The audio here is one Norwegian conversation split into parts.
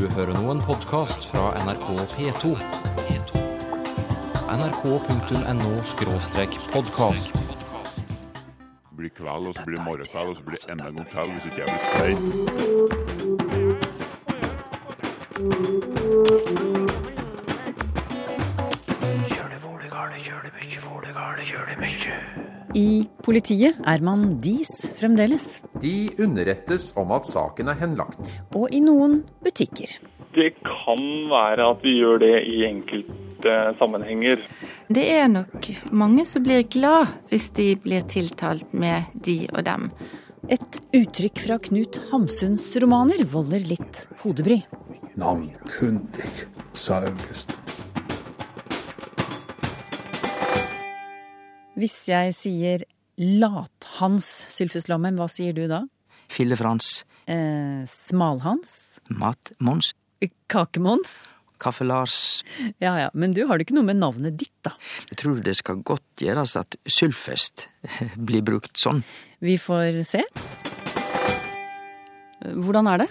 Du hører nå en podkast fra NRK P2. nrk.no-podkast. blir kveld, og så blir det morgenkveld, og så blir det enda en gang til hvis ikke jeg blir stein. Politiet er man dis fremdeles. De underrettes om at saken er henlagt. Og i noen butikker. Det kan være at vi gjør det i enkelte sammenhenger. Det er nok mange som blir glad hvis de blir tiltalt med de og dem. Et uttrykk fra Knut Hamsuns romaner volder litt hodebry. Navnkundig, sa August. Hvis jeg sier Lathans Sylfus Lommen, hva sier du da? Fille-Frans, Eh, Smalhans? Mat-Mons, Kakemons? Kaffe-Lars. Ja ja, men du har det ikke noe med navnet ditt, da. Jeg tror det skal godt gjøres at Sylfest blir brukt sånn. Vi får se. Hvordan er det?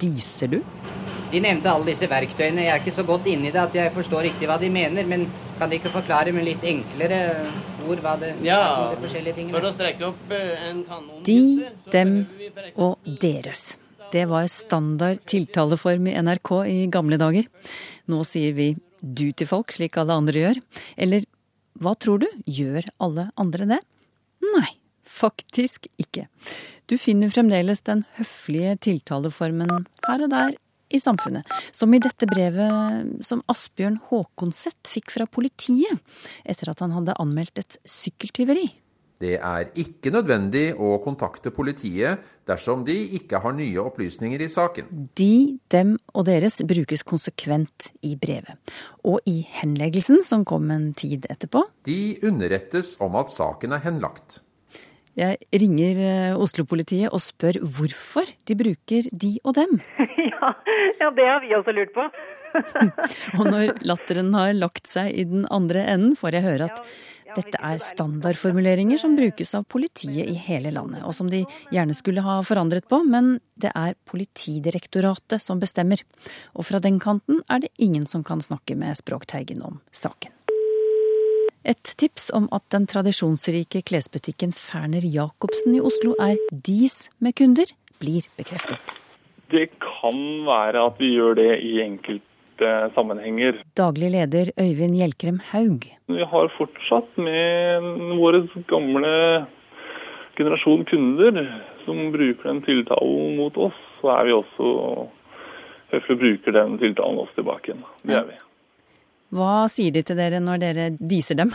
Diser du? De nevnte alle disse verktøyene. Jeg er ikke så godt inni det at jeg forstår riktig hva de mener, men kan de ikke forklare med litt enklere ord var det Ja, de forskjellige tingene? For å strekke opp eh, en kanon De, dem og deres. Det var standard tiltaleform i NRK i gamle dager. Nå sier vi du til folk, slik alle andre gjør. Eller hva tror du, gjør alle andre det? Nei, faktisk ikke. Du finner fremdeles den høflige tiltaleformen her og der i samfunnet. Som i dette brevet som Asbjørn Håkonseth fikk fra politiet etter at han hadde anmeldt et sykkeltyveri. Det er ikke nødvendig å kontakte politiet dersom de ikke har nye opplysninger i saken. De, dem og deres brukes konsekvent i brevet. Og i henleggelsen, som kom en tid etterpå. De underrettes om at saken er henlagt. Jeg ringer eh, Oslo-politiet og spør hvorfor de bruker de og dem. ja, ja, det har vi også lurt på. Og når latteren har lagt seg i den andre enden, får jeg høre at dette er standardformuleringer som brukes av politiet i hele landet, og som de gjerne skulle ha forandret på, men det er Politidirektoratet som bestemmer. Og fra den kanten er det ingen som kan snakke med Språkteigen om saken. Et tips om at den tradisjonsrike klesbutikken Ferner Jacobsen i Oslo er dis med kunder, blir bekreftet. Det kan være at vi gjør det i enkelte sammenhenger. Daglig leder Øyvind Hjelkrem Haug. Vi har fortsatt med våre gamle generasjon kunder som bruker den tiltalen mot oss, så er vi også høflig bruker den tiltalen oss tilbake igjen. Det er vi. Hva sier de til dere når dere diser dem?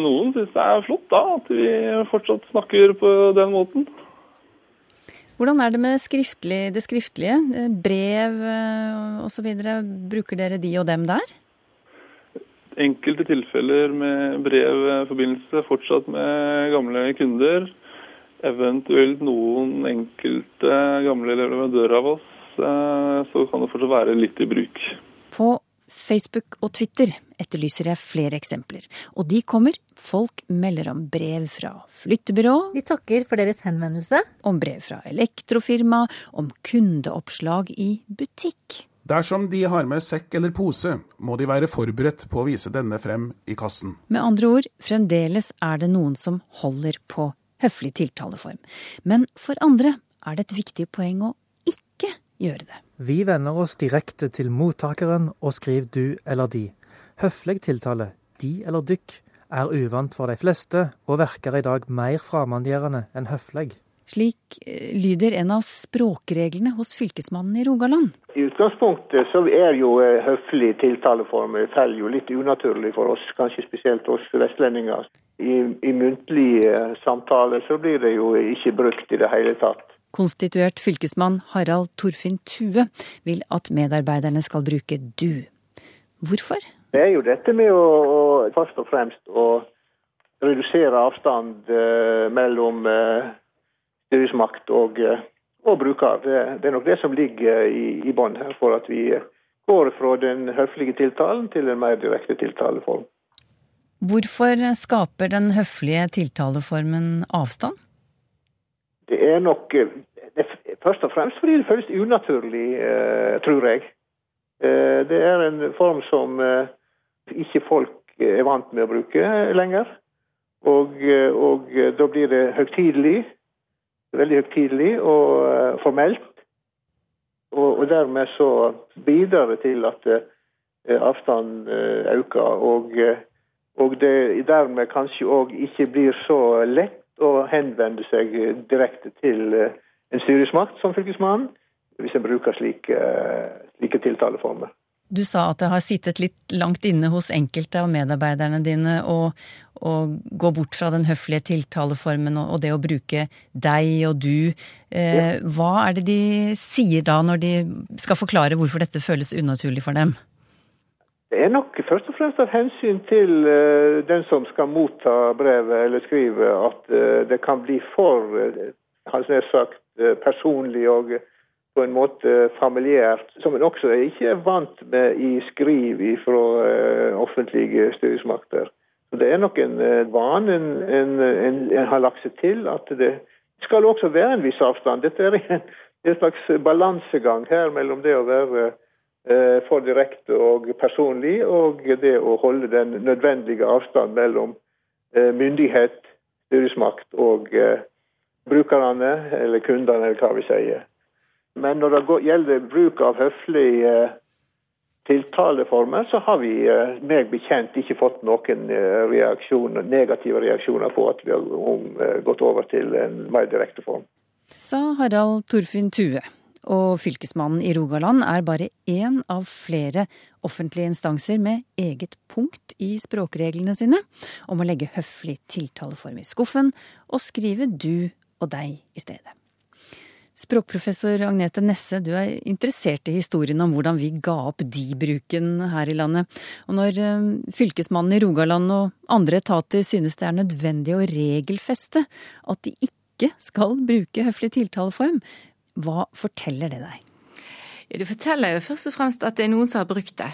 Noen syns det er flott da, at vi fortsatt snakker på den måten. Hvordan er det med skriftlig, det skriftlige? Eh, Brev osv. Bruker dere de og dem der? Enkelte tilfeller med brevforbindelse fortsatt med gamle kunder. Eventuelt noen enkelte gamle leverandører av oss, eh, så kan det fortsatt være litt i bruk. På Facebook og Twitter etterlyser jeg flere eksempler. Og de kommer. Folk melder om brev fra flyttebyrå. Vi takker for deres henvendelse. Om brev fra elektrofirma. Om kundeoppslag i butikk. Dersom de har med sekk eller pose, må de være forberedt på å vise denne frem i kassen. Med andre ord, fremdeles er det noen som holder på høflig tiltaleform. Men for andre er det et viktig poeng å ikke gjøre det. Vi vender oss direkte til mottakeren og skriver du eller de. Høflig tiltale, de eller dykk, er uvant for de fleste og virker i dag mer fremmedgjørende enn høflig. Slik eh, lyder en av språkreglene hos fylkesmannen i Rogaland. I utgangspunktet så er jo eh, høflig tiltaleform faller jo litt unaturlig for oss, kanskje spesielt oss vestlendinger. I, i muntlig eh, samtale så blir det jo ikke brukt i det hele tatt. Konstituert fylkesmann Harald Torfinn Tue vil at medarbeiderne skal bruke du. Hvorfor? Det er jo dette med å, først og fremst å redusere avstand eh, mellom eh, styresmakt og, eh, og bruker. Det, det, er nok det som ligger i, i bånn her, for at vi går fra den høflige tiltalen til en mer direkte tiltaleform. Hvorfor skaper den høflige tiltaleformen avstand? Det er nok først og fremst fordi det føles unaturlig, tror jeg. Det er en form som ikke folk er vant med å bruke lenger. Og, og da blir det høytidelig. Veldig høytidelig og formelt. Og, og dermed så bidrar det til at avstanden øker. Og, og det dermed kanskje òg ikke blir så lett å henvende seg direkte til en styresmakt som Fylkesmannen, hvis en bruker slike, slike tiltaleformer. Du sa at det har sittet litt langt inne hos enkelte av medarbeiderne dine å, gå bort fra den høflige tiltaleformen og det å bruke deg og du. Eh, hva er det de sier da, når de skal forklare hvorfor dette føles unaturlig for dem? Det er nok først og fremst av hensyn til uh, den som skal motta brevet eller skrive, at uh, det kan bli for uh, sagt, personlig og på en måte familiært, som en også ikke er vant med i skriv fra offentlige styresmakter. Det er nok en vane en, en, en, en, har lagt seg til at det skal også være en viss avstand. Dette er en, slags balansegang her mellom det å være for direkte og personlig, og det å holde den nødvendige avstand mellom myndighet, styresmakt og brukerne, eller kundene, eller hva vi sier. Men når det gjelder bruk av høflige eh, tiltaleformer, så har vi eh, meg bekjent ikke fått noen eh, reaksjoner, negative reaksjoner på at vi har gått over til en mer direkte form. Sa Harald Torfinn Tue. Og fylkesmannen i Rogaland er bare én av flere offentlige instanser med eget punkt i språkreglene sine om å legge høflig tiltaleform i skuffen og skrive du og deg i stedet. Språkprofessor Agnete Nesse, du er interessert i historien om hvordan vi ga opp de-bruken her i landet. Og når eh, fylkesmannen i Rogaland og andre etater synes det er nødvendig å regelfeste at de ikke skal bruke høflig tiltaleform, hva forteller det deg? Det forteller jo først og fremst at det er noen som har brukt det.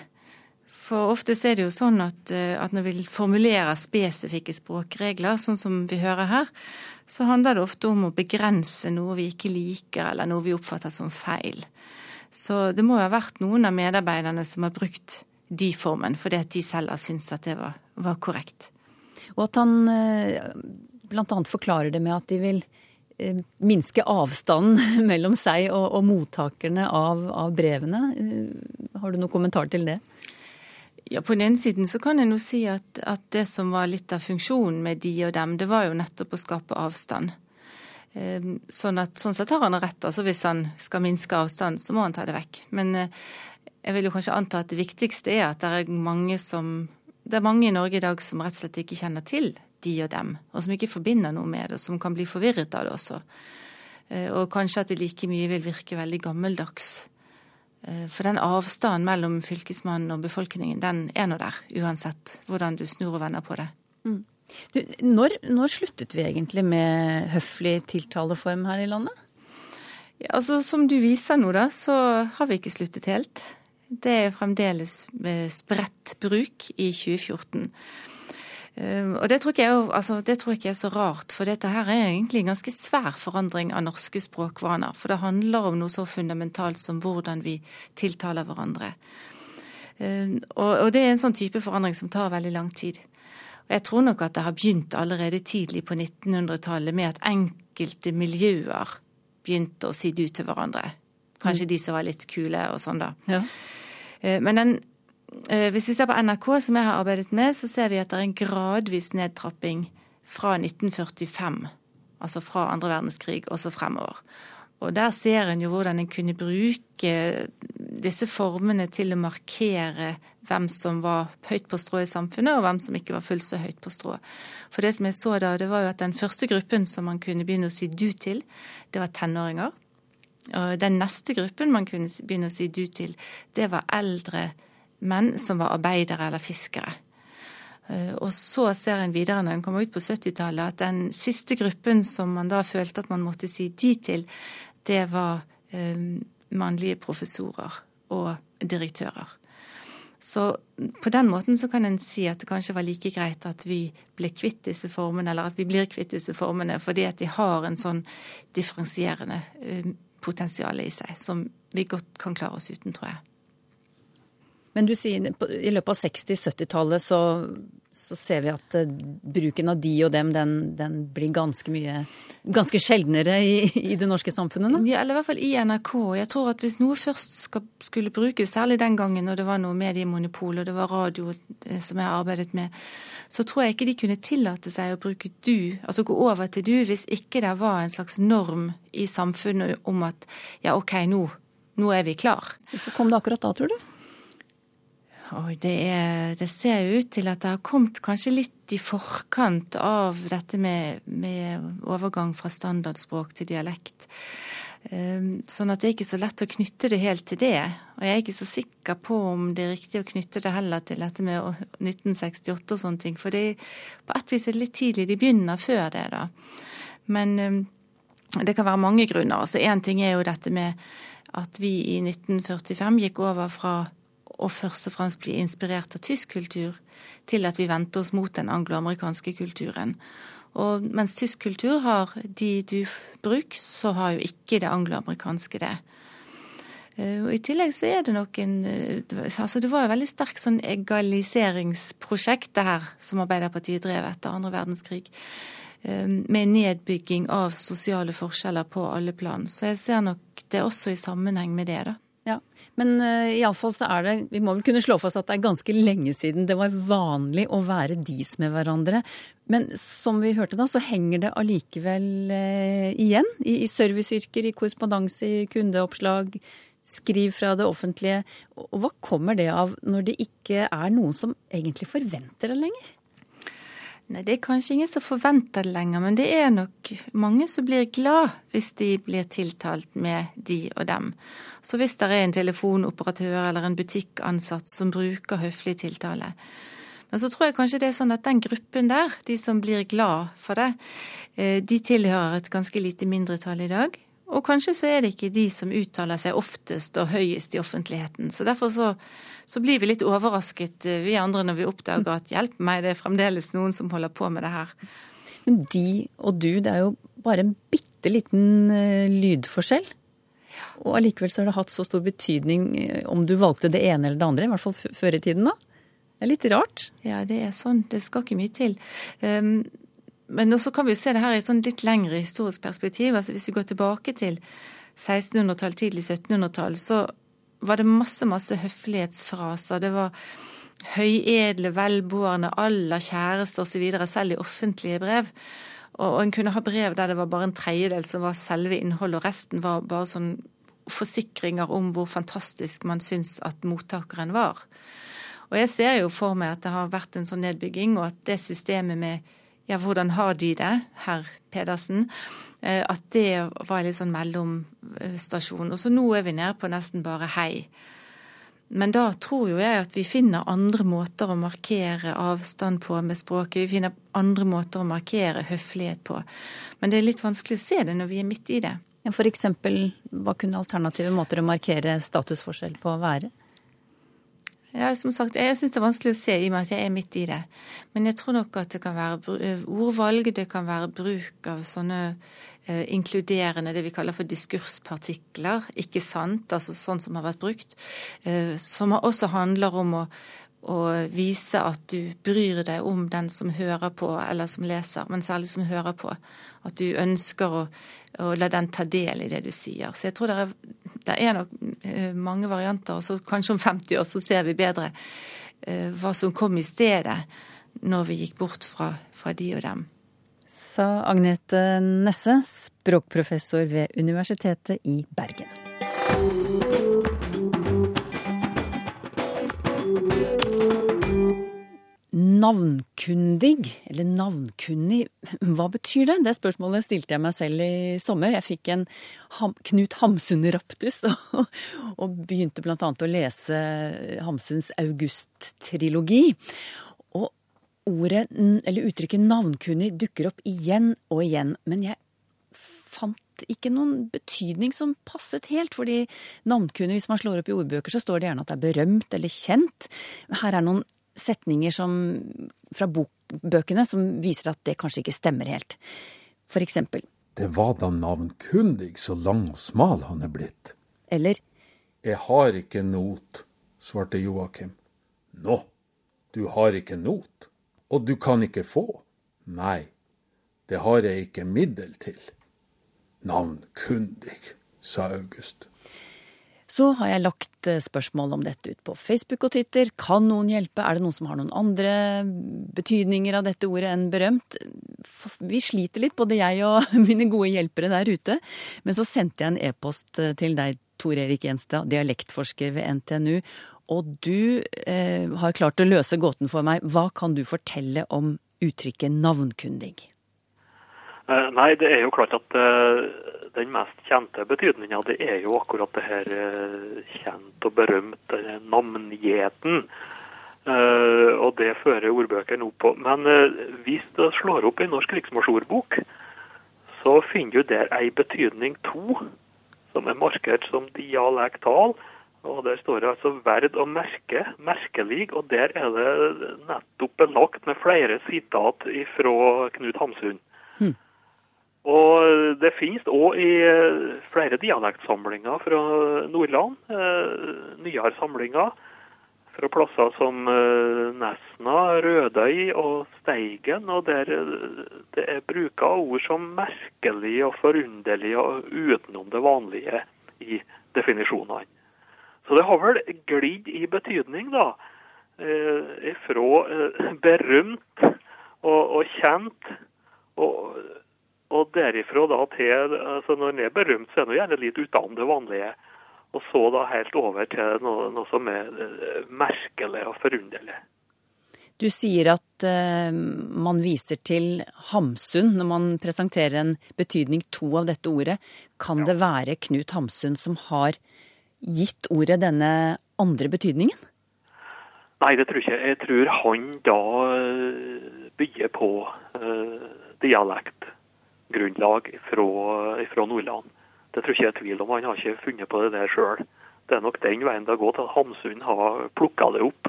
For ofte er det jo sånn at, eh, at når vi formulerer spesifikke språkregler, sånn som vi hører her, så handler det ofte om å begrense noe vi ikke liker, eller noe vi oppfatter som feil. Så det må jo ha vært noen av medarbeiderne som har brukt de formen, fordi at de selv har syntes at det var, var korrekt. Og at han eh, bl.a. forklarer det med at de vil minske avstanden mellom seg og, og mottakerne av, av brevene. Har du noen kommentar til det? Ja, På den ene siden så kan en jo si at, at, det som var litt av funksjonen med de og dem, det var jo nettopp å skape avstand. Ehm, sånn, at, sånn sett har han rett. altså Hvis han skal minske avstand, så må han ta det vekk. Men eh, jeg vil jo kanskje anta at det viktigste er at det er mange som det er mange i Norge i dag som rett og slett ikke kjenner til de og dem, og som ikke forbinder noe med det, og som kan bli forvirret av det også. Eh, og kanskje at det like mye vil virke veldig gammeldags Eh, for den avstanden mellom fylkesmannen og befolkningen, den er nå der, uansett hvordan du snur og vender på det. Mm. Du, når, når, sluttet vi egentlig med høflig tiltaleform her i landet? Ja, altså Som du viser nå, da, så har vi ikke sluttet helt. Det er fremdeles eh, spredt bruk i 2014. Ehm, og det tror, jeg, altså, det tror jeg ikke er så rart, for dette her er egentlig en ganske svær forandring av norske språkvaner. For det handler om noe så fundamentalt som hvordan vi tiltaler hverandre. Ehm, og, det er en sånn type forandring som tar veldig lang tid. Og jeg tror nok at det har begynt allerede tidlig på 1900-tallet med at enkelte miljøer begynte å si du til hverandre. Kanskje mm. de som var litt kule og sånn, da. Ja. Ehm, men den hvis vi ser på NRK, som jeg har arbeidet med, så ser vi at det er en gradvis nedtrapping fra 1945, altså fra andre verdenskrig, og så fremover. Og der ser en jo hvordan en kunne bruke disse formene til å markere hvem som var høyt på strå i samfunnet, og hvem som ikke var fullt så høyt på strå. For det som jeg så da, det var jo at den første gruppen som man kunne begynne å si du til, det var tenåringer. Og den neste gruppen man kunne begynne å si du til, det var eldre menn som var arbeidere eller fiskere. Eh, og så ser en videre når en kommer ut på 70-tallet at den siste gruppen som man da følte at man måtte si de til, det var eh, mannlige professorer og direktører. Så på den måten så kan en si at det kanskje var like greit at vi ble kvitt disse formene, eller at vi blir kvitt disse formene, fordi at de har en sånn differensierende eh, potensial i seg, som vi godt kan klare oss uten, tror jeg. Men du sier i løpet av 60-70-tallet så, så, ser vi at uh, bruken av de og dem, den, den blir ganske mye Ganske sjeldnere i, i, det norske samfunnet? Da? Ja, eller i hvert fall i NRK. Jeg tror at hvis noe først skal, skulle brukes, særlig den gangen når det var noe mediemonopol og det var radio eh, som jeg arbeidet med, så tror jeg ikke de kunne tillate seg å bruke du, altså gå over til du, hvis ikke det var en slags norm i samfunnet om at ja, OK, nå, nå er vi klar. Hvorfor kom det akkurat da, tror du? Oi, det, er, det, ser ut til at det har kommet kanskje litt i forkant av dette med, med overgang fra standardspråk til dialekt. Ehm, sånn at det er ikke så lett å knytte det helt til det. Og jeg er ikke så sikker på om det er riktig å knytte det heller til dette med 1968 og sånne ting. For det, på et vis er det litt tidlig. De begynner før det, da. Men ehm, det kan være mange grunner. Altså Én ting er jo dette med at vi i 1945 gikk over fra og først og fremst bli inspirert av tysk kultur, til at vi vendte oss mot den angloamerikanske kulturen. Og mens tysk kultur har de du bruk, så har jo ikke det angloamerikanske det. Eh, og I tillegg så er det nok en eh, altså Det var jo veldig sterkt sånn egaliseringsprosjekt, det her, som Arbeiderpartiet drev etter andre verdenskrig. Eh, med nedbygging av sosiale forskjeller på alle plan. Så jeg ser nok det også i sammenheng med det, da. Ja, Men uh, iallfall så er det Vi må vel kunne slå fast at det er ganske lenge siden det var vanlig å være dis med hverandre. Men som vi hørte da, så henger det allikevel uh, igjen. I, I, serviceyrker, i korrespondanse, i kundeoppslag. Skriv fra det offentlige. Og hva kommer det av når det ikke er noen som egentlig forventer det lenger? Nei, Det er kanskje ingen som forventer det lenger, men det er nok mange som blir glad hvis de blir tiltalt med de og dem. Så hvis det er en telefonoperatør eller en butikkansatt som bruker høflig tiltale. Men så tror jeg kanskje det er sånn at den gruppen der, de som blir glad for det, eh, de tilhører et ganske lite mindretall i dag. Og kanskje så er det ikke de som uttaler seg oftest og høyest i offentligheten. Så derfor så, så blir vi litt overrasket, eh, vi andre, når vi oppdager at hjelp meg, det er fremdeles noen som holder på med det her. Men de og du, det er jo bare en bitte liten uh, lydforskjell. Og allikevel så har det hatt så stor betydning uh, om du valgte det ene eller det andre, i hvert fall før i tiden da. Det er litt rart. Ja, det er sånn. Det skal ikke mye til. Um, men også kan vi jo se det her i et sånn litt lengre historisk perspektiv. altså Hvis vi går tilbake til 1600-tall, tidlig 1700-tall, så var det masse, masse høflighetsfraser. Det var høyedle, velboende, aller kjæreste osv., selv i offentlige brev. Og en kunne ha brev der det var bare en tredjedel som var selve innholdet, og resten var bare sånn forsikringer om hvor fantastisk man syns at mottakeren var. Og jeg ser jo for meg at det har vært en sånn nedbygging, og at det systemet med ja, hvordan har de det, herr Pedersen? Eh, at det var litt sånn mellomstasjon. Og så nå er vi nede på nesten bare hei. Men da tror jo jeg at vi finner andre måter å markere avstand på med språket. Vi finner andre måter å markere høflighet på. Men det er litt vanskelig å se det når vi er midt i det. For eksempel, hva kunne alternative måter å markere statusforskjell på være? Ja, som sagt, Jeg syns det er vanskelig å se i og med at jeg er midt i det. Men jeg tror nok at det kan være eh, ordvalg, det kan være bruk av sånne inkluderende, det vi kaller for diskurspartikler, ikke sant, altså sånn som har vært brukt, eh, som også handler om å, å vise at du bryr deg om den som hører på, eller som leser, men særlig som hører på. At du ønsker å, å la den ta del i det du sier. Så jeg tror det er det er nok eh, mange varianter, og så kanskje om 50 år så ser vi bedre eh, hva som kom i stedet når vi gikk bort fra, fra de og dem. Sa Agnete Nesse, språkprofessor ved Universitetet i Bergen. Navnkundig, eller navnkunnig, hva betyr det? Det spørsmålet stilte jeg meg selv i sommer. Jeg fikk en Ham, Knut Hamsun-raptus og, og, begynte bl.a. å lese Hamsuns August-trilogi. Ordet, eller uttrykket navnkunnig dukker opp igjen og igjen. Men jeg fant ikke noen betydning som passet helt. fordi navnkunnig, hvis man slår opp i ordbøker, så står det gjerne at det er berømt eller kjent. Her er noen setninger som, fra bokbøkene som viser at det kanskje ikke stemmer helt. For eksempel Det var da navnkundig så lang og smal han er blitt. Eller Jeg har ikke not, svarte Joakim. Nå, du har ikke not, og du kan ikke få. Nei, det har jeg ikke middel til. Navnkundig, sa August. Så har jeg lagt eh, spørsmål om dette ut på Facebook og Twitter. Kan noen hjelpe? Er det noen som har noen andre betydninger av dette ordet enn berømt? Vi sliter litt, både jeg og mine gode hjelpere der ute. Men så sendte jeg en e-post eh, til deg, Tor Erik Gjenstad, dialektforsker ved NTNU. Og du eh, har klart å løse gåten for meg. Hva kan du fortelle om uttrykket navnkundig? Eh, nei, det er jo klart at eh, den mest kjente betydninga, det er jo akkurat det her eh, kjent og berømt eh, navngjeten. Eh, og det fører ordbøkene opp på. Men hvis du slår opp i Norsk riksmålsordbok, så finner du der ei betydning to, som er markert som dialektal. Og Der står det altså 'verd å merke', 'merkelig', og der er det nettopp belagt med flere sitat fra Knut Hamsun. Og det finnes òg i eh, flere dialektsamlinger fra Nordland. Eh, nyere samlinger fra plasser som eh, Nesna, Rødøy og Steigen. Og der det er bruk av ord som merkelig og forunderlig og utenom det vanlige i definisjonene. Så det har vel glidd i betydning, da. Eh, fra eh, berømt og, og kjent. og og derifra da til altså Når en er berømt, så er en gjerne litt utenom det vanlige. Og så da helt over til noe, noe som er eh, merkelig og forunderlig. Du sier at eh, man viser til Hamsun når man presenterer en betydning to av dette ordet. Kan det være Knut Hamsun som har gitt ordet denne andre betydningen? Nei, det tror jeg ikke. Jeg tror han da eh, bygger på uh, dialektgrunnlag fra, fra Nordland. Det tror ikke jeg er tvil om. Han har ikke funnet på det der sjøl. Det er nok den veien det har gått, at Hamsun har plukka det opp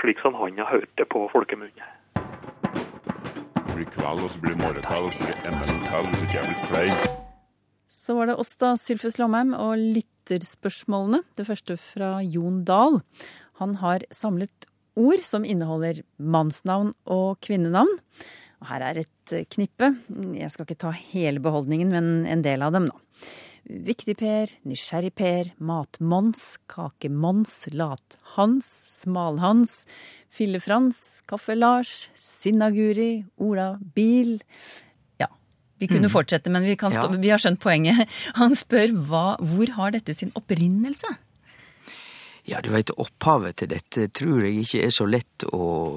slik som han har hørt det på folkemunne. Det blir kveld, og så blir det morgenkveld, og så blir det enda en kveld hvis ikke jeg blir klein. Så var det oss, da, Sylfes Lomheim, og lytterspørsmålene. Det første fra Jon Dahl. Han har samlet ord som inneholder mannsnavn og kvinnenavn. Og her er et knippe. Jeg skal ikke ta hele beholdningen, men en del av dem, da. Viktig-Per, Nysgjerrig-Per, Mat-Mons, Kake-Mons, Lat-Hans, Smal-Hans, Fille-Frans, Kaffe-Lars, Sinna-Guri, Ola-Bil. Ja, vi kunne Mm. fortsette, men vi, kan stå, Ja. vi har skjønt poenget. Han spør hva, hvor har dette sin opprinnelse? Ja, du veit, opphavet til dette tror jeg ikke er så lett å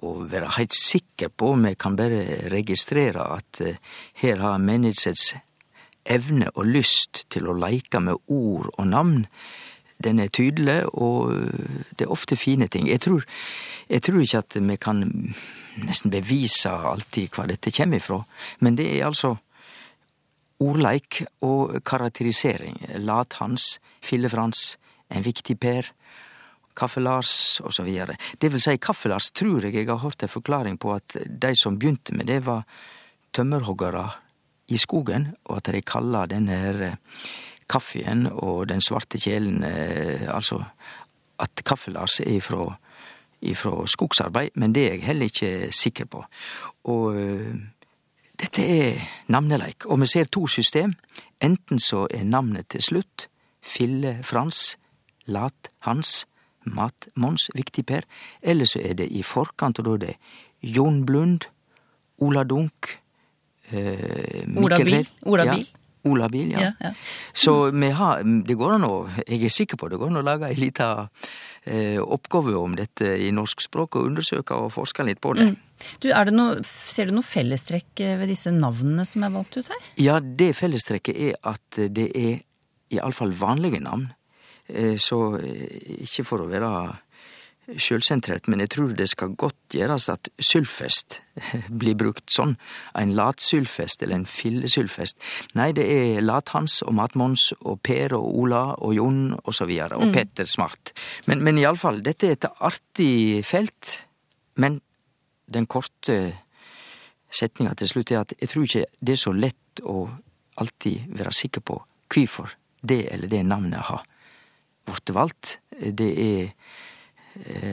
å være heilt sikker på. Vi kan bare registrere at eh, her har menneskets evne og lyst til å leike med ord og navn. Den er tydelig, og det er ofte fine ting. Jeg tror, jeg tror ikke at vi kan nesten bevise alltid hva dette kommer ifra, men det er altså ordleik og karakterisering. Lat-Hans, Fille-Frans, en viktig Per, Kaffe-Lars osv. Det vil si, Kaffe-Lars tror jeg jeg har hørt en forklaring på at de som begynte med det, var tømmerhoggere i skogen, og at de kalla denne her eh, kaffen og den svarte kjelen eh, Altså at Kaffe-Lars er ifra, ifra skogsarbeid, men det er jeg heller ikke sikker på. Og eh, dette er navneleik, og vi ser to system. Enten så er navnet til slutt Fille Frans, Lat Hans, Mat Mons, Viktig Per, eller så er det i forkant, og da er det Jon Blund, Ola Dunk, eh, Ola Bil. Ola. Bil. Bil, ja. Ja, ja. Så vi har, det går an å, jeg er sikker på det går an å lage ei lita eh, oppgave om dette i norsk språk, og undersøke og forske litt på det. Mm. Du, er det noe, ser du noe fellestrekk eh, ved disse navnene som er valgt ut her? Ja, det fellestrekket er at det er iallfall vanlige navn. Eh, Så eh, ikke for å være sjølsentrert, men jeg tror det skal godt gjøres at sylfest blir brukt sånn. En latsylfest eller en fillesylfest. Nei, det er Lat-Hans og Mat-Mons og Per og Ola og Jon og så videre, og Mm. Petter Smart. Men, men iallfall, dette er et artig felt. Men den korte setninga til slutt, er at jeg tror ikke det er så lett å alltid være sikker på hvorfor det eller det navnet har blitt valgt. Det er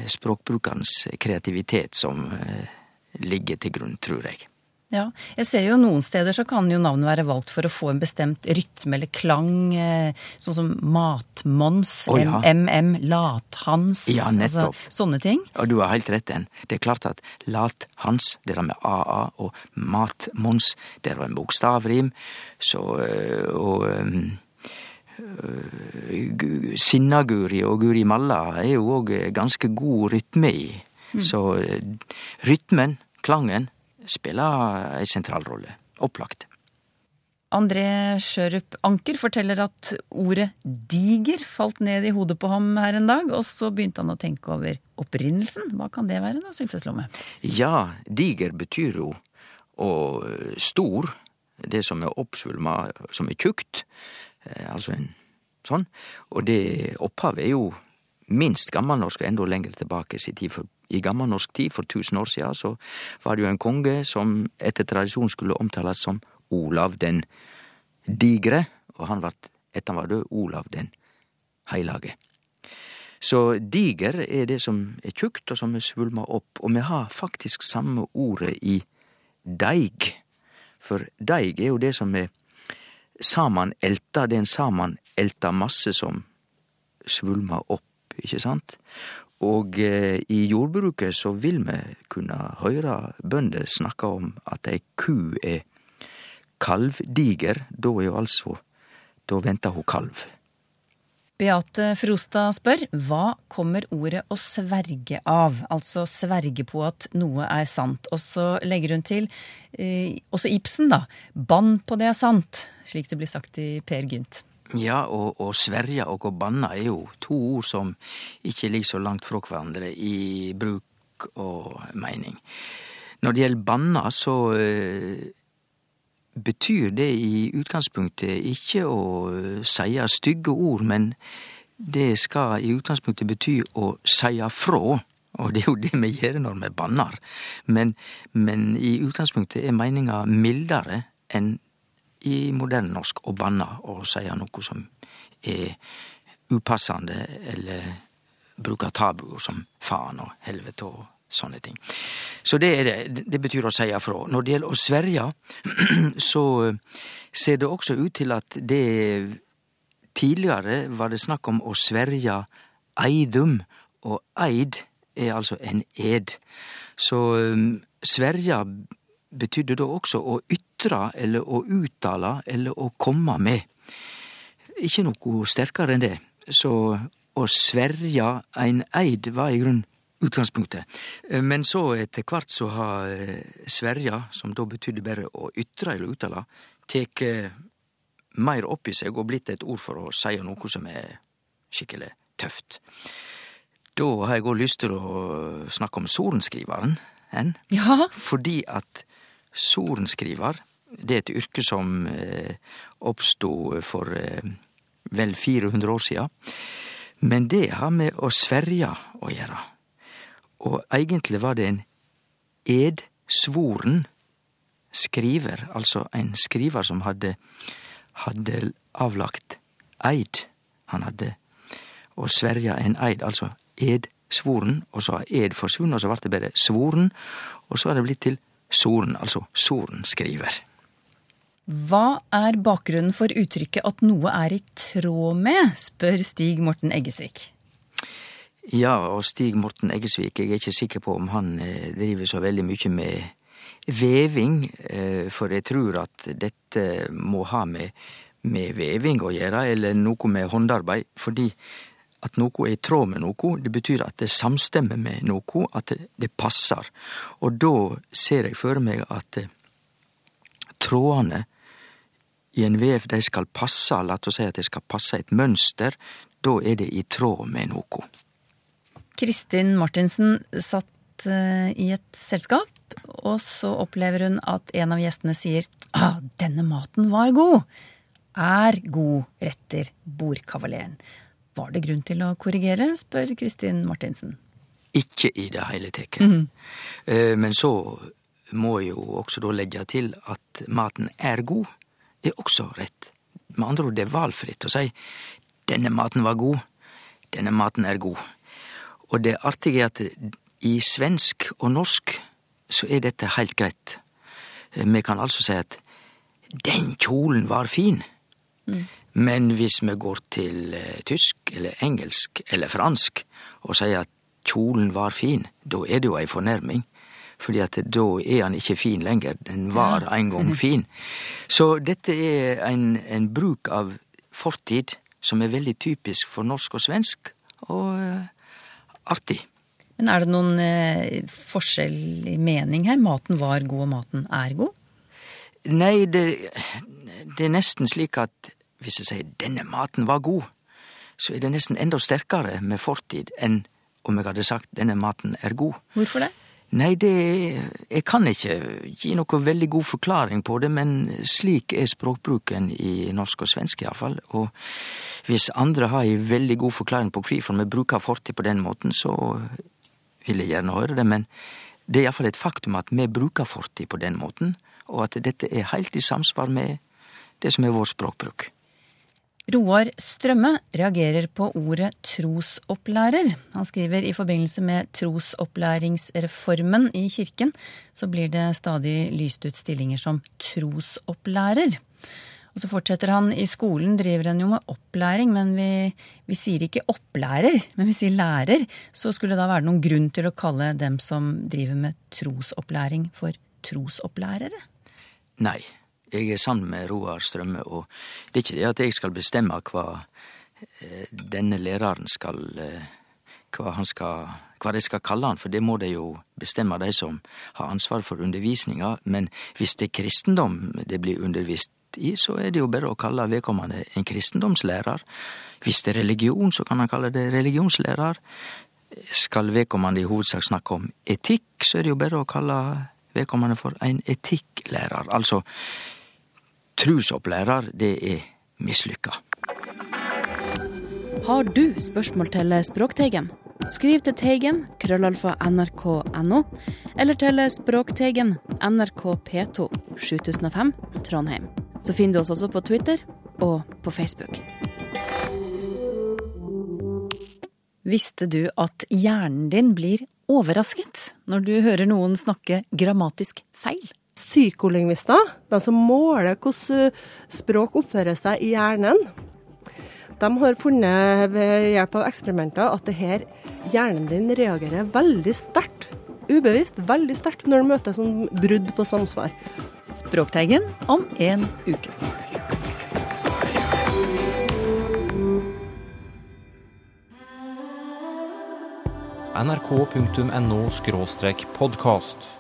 språkbrukerens kreativitet som eh, ligger til grunn, tror jeg. Ja, jeg ser jo Noen steder så kan jo navnet være valgt for å få en bestemt rytme eller klang. Eh, sånn som Matmons, oh, ja. MMM, Lathans. Ja, nettopp. Altså, sånne ting. Og du har helt rett, den. Det er klart at Lat-Hans, det der med AA, og Mat-Mons, det er en bokstavrim. Så Og Sinna-Guri og Guri Malla er jo òg ganske god rytme i. Mm. Så øh, rytmen, klangen, spiller ei sentral rolle. Opplagt. André Sjørup Anker forteller at ordet diger falt ned i hodet på ham her en dag, og så begynte han å tenke over opprinnelsen. Hva kan det være da, Sylfes Lomme? Ja, diger betyr jo og øh, stor, det som er oppsvulma, som er tjukt, eh, altså en sånn. Og det opphavet er jo minst gammelnorsk og enda lenger tilbake i tid. For I gammelnorsk tid, for tusen år siden, så var det jo en konge som etter tradisjon skulle omtales som Olav den digre, og han vart, etter han var død, Olav den heilage. Så diger er det som er tjukt, og som er svulma opp. Og vi har faktisk samme ordet i deig. For deig er jo det som er samanelta, det er en saman elta masse som svulmer opp, ikke sant? Og eh, i jordbruket så vil vi kunne høre bønder snakke om at ei ku er kalvdiger. Da er jo altså Da venter hun kalv. Beate Frostad spør hva kommer ordet å sverge av? Altså sverge på at noe er sant. Og så legger hun til, eh, også Ibsen da, bann på det er sant, slik det blir sagt i Per Gynt. Ja, og, og sverja og å banna er jo to ord som ikke ligger så langt fra hverandre i bruk og mening. Når det gjelder banna, så eh, betyr det i utgangspunktet ikke å eh, seie stygge ord, men det skal i utgangspunktet bety å seie frå. Og det er jo det vi gjør når vi bannar. Men, men i utgangspunktet er meininga mildare enn i moderne norsk å banne og seie noe som er upassande, eller bruke tabuer som faen og helvete og sånne ting. Så det er det. Det betyr å seie frå. Når det gjelder å sverje, så ser det også ut til at det Tidligere var det snakk om å sverje eidum, og eid er altså en ed. Så um, sverja betydde da også å ytre eller å uttale eller å komme med. Ikke noe sterkere enn det. Så å sverje ein eid var i grunn utgangspunktet. Men så etter hvert så har eh, sverja, som da betydde bare å ytre eller uttale, teke meir opp i seg og blitt et ord for å seie noe som er skikkelig tøft. Da har jeg òg lyst til å snakke om sorenskrivaren. En. Ja. Fordi at sorenskriver, det er et yrke som eh, oppstod for eh, vel 400 år sia. Men det har med å sverja å gjøre. Og egentlig var det en edsvoren skriver, altså en skriver som hadde, hadde avlagt eid. Han hadde å sverja en eid, altså edsvoren, og så har ed forsvunnet, og så vart det bare svoren, og så har det blitt til soren, altså sorenskriver. Hva er bakgrunnen for uttrykket at noe er i tråd med, spør Stig Morten Eggesvik. Ja, og Stig Morten Eggesvik, jeg er ikke sikker på om han eh, driver så veldig mye med veving, eh, for jeg tror at dette må ha med, med veving å gjøre, eller noe med håndarbeid, fordi at noe er i tråd med noe, det betyr at det samstemmer med noe, at det, passer. Og da ser jeg for meg at trådene i en vev, de skal passe, la oss si at de skal passe et mønster, da er det i tråd med noe. Kristin Martinsen satt eh, i et selskap, og så opplever hun at en av gjestene sier ah, 'denne maten var god'. Er god, retter bordkavaleren. Var det grunn til å korrigere, spør Kristin Martinsen. Ikke i det hele tatt. Mm -hmm. Men så må jo også da legge til at maten er god, er også rett. Med andre ord, det er valgfritt å si denne maten var god, denne maten er god. Og det artige er at i svensk og norsk så er dette heilt greit. Vi kan altså si at den kjolen var fin. Mm. Men hvis vi går til uh, tysk eller engelsk eller fransk og sier at kjolen var fin, da er det jo ei fornærming. Fordi at da er han ikke fin lenger. Den var en gang fin. Så dette er en, en, bruk av fortid som er veldig typisk for norsk og svensk, og uh, artig. Men er det noen eh, forskjell i mening her? Maten var god, og maten er god? Nei, det, det er nesten slik at hvis jeg sier 'denne maten var god', så er det nesten enda sterkere med fortid enn om jeg hadde sagt 'denne maten er god'. Hvorfor det? Nei, det Jeg kan ikke gi noe veldig god forklaring på det, men slik er språkbruken i norsk og svensk iallfall. Og hvis andre har ei veldig god forklaring på hvorfor vi bruker fortid på den måten, så vil jeg gjerne høre det, men det er iallfall et faktum at vi bruker fortid på den måten, og at dette er heilt i samsvar med det som er vår språkbruk. Roar Strømme reagerer på ordet trosopplærer. Han skriver i forbindelse med trosopplæringsreformen i kirken, så blir det stadig lyst ut stillinger som trosopplærer. Og så fortsetter han i skolen driver en jo med opplæring, men vi, vi sier ikke opplærer, men vi sier lærer. Så skulle det da være noen grunn til å kalle dem som driver med trosopplæring for trosopplærere? Nei, jeg er sammen med Roar Strømme, og det er ikke det at jeg skal bestemme hva eh, denne læreren skal eh, hva, han skal, hva de skal kalle han, for det må de jo bestemme, de som har ansvar for undervisninga. Men hvis det er kristendom det blir undervist i, så er det jo bare å kalle vedkommende en kristendomslærer. Hvis det er religion, så kan han kalle det religionslærer. Skal vedkommende i hovedsak snakke om etikk, så er det jo bare å kalle vedkommende for en etikklærer. Altså, trusopplærer, det er mislykka. Har du spørsmål til Språkteigen? Skriv til Teigen, krøllalfa nrk.no, eller til Språkteigen, NRK P2, 7005, Trondheim. Så finner du oss også på Twitter og på Facebook. Visste du at hjernen din blir overrasket når du hører noen snakke grammatisk feil? Psykolingvister, de som måler hvordan språk oppfører seg i hjernen, de har funnet ved hjelp av eksperimenter at det her hjernen din reagerer veldig sterkt. Ubevisst veldig sterkt når du møter sånn brudd på samsvar. Språkteigen om en uke. nrk.no podkast.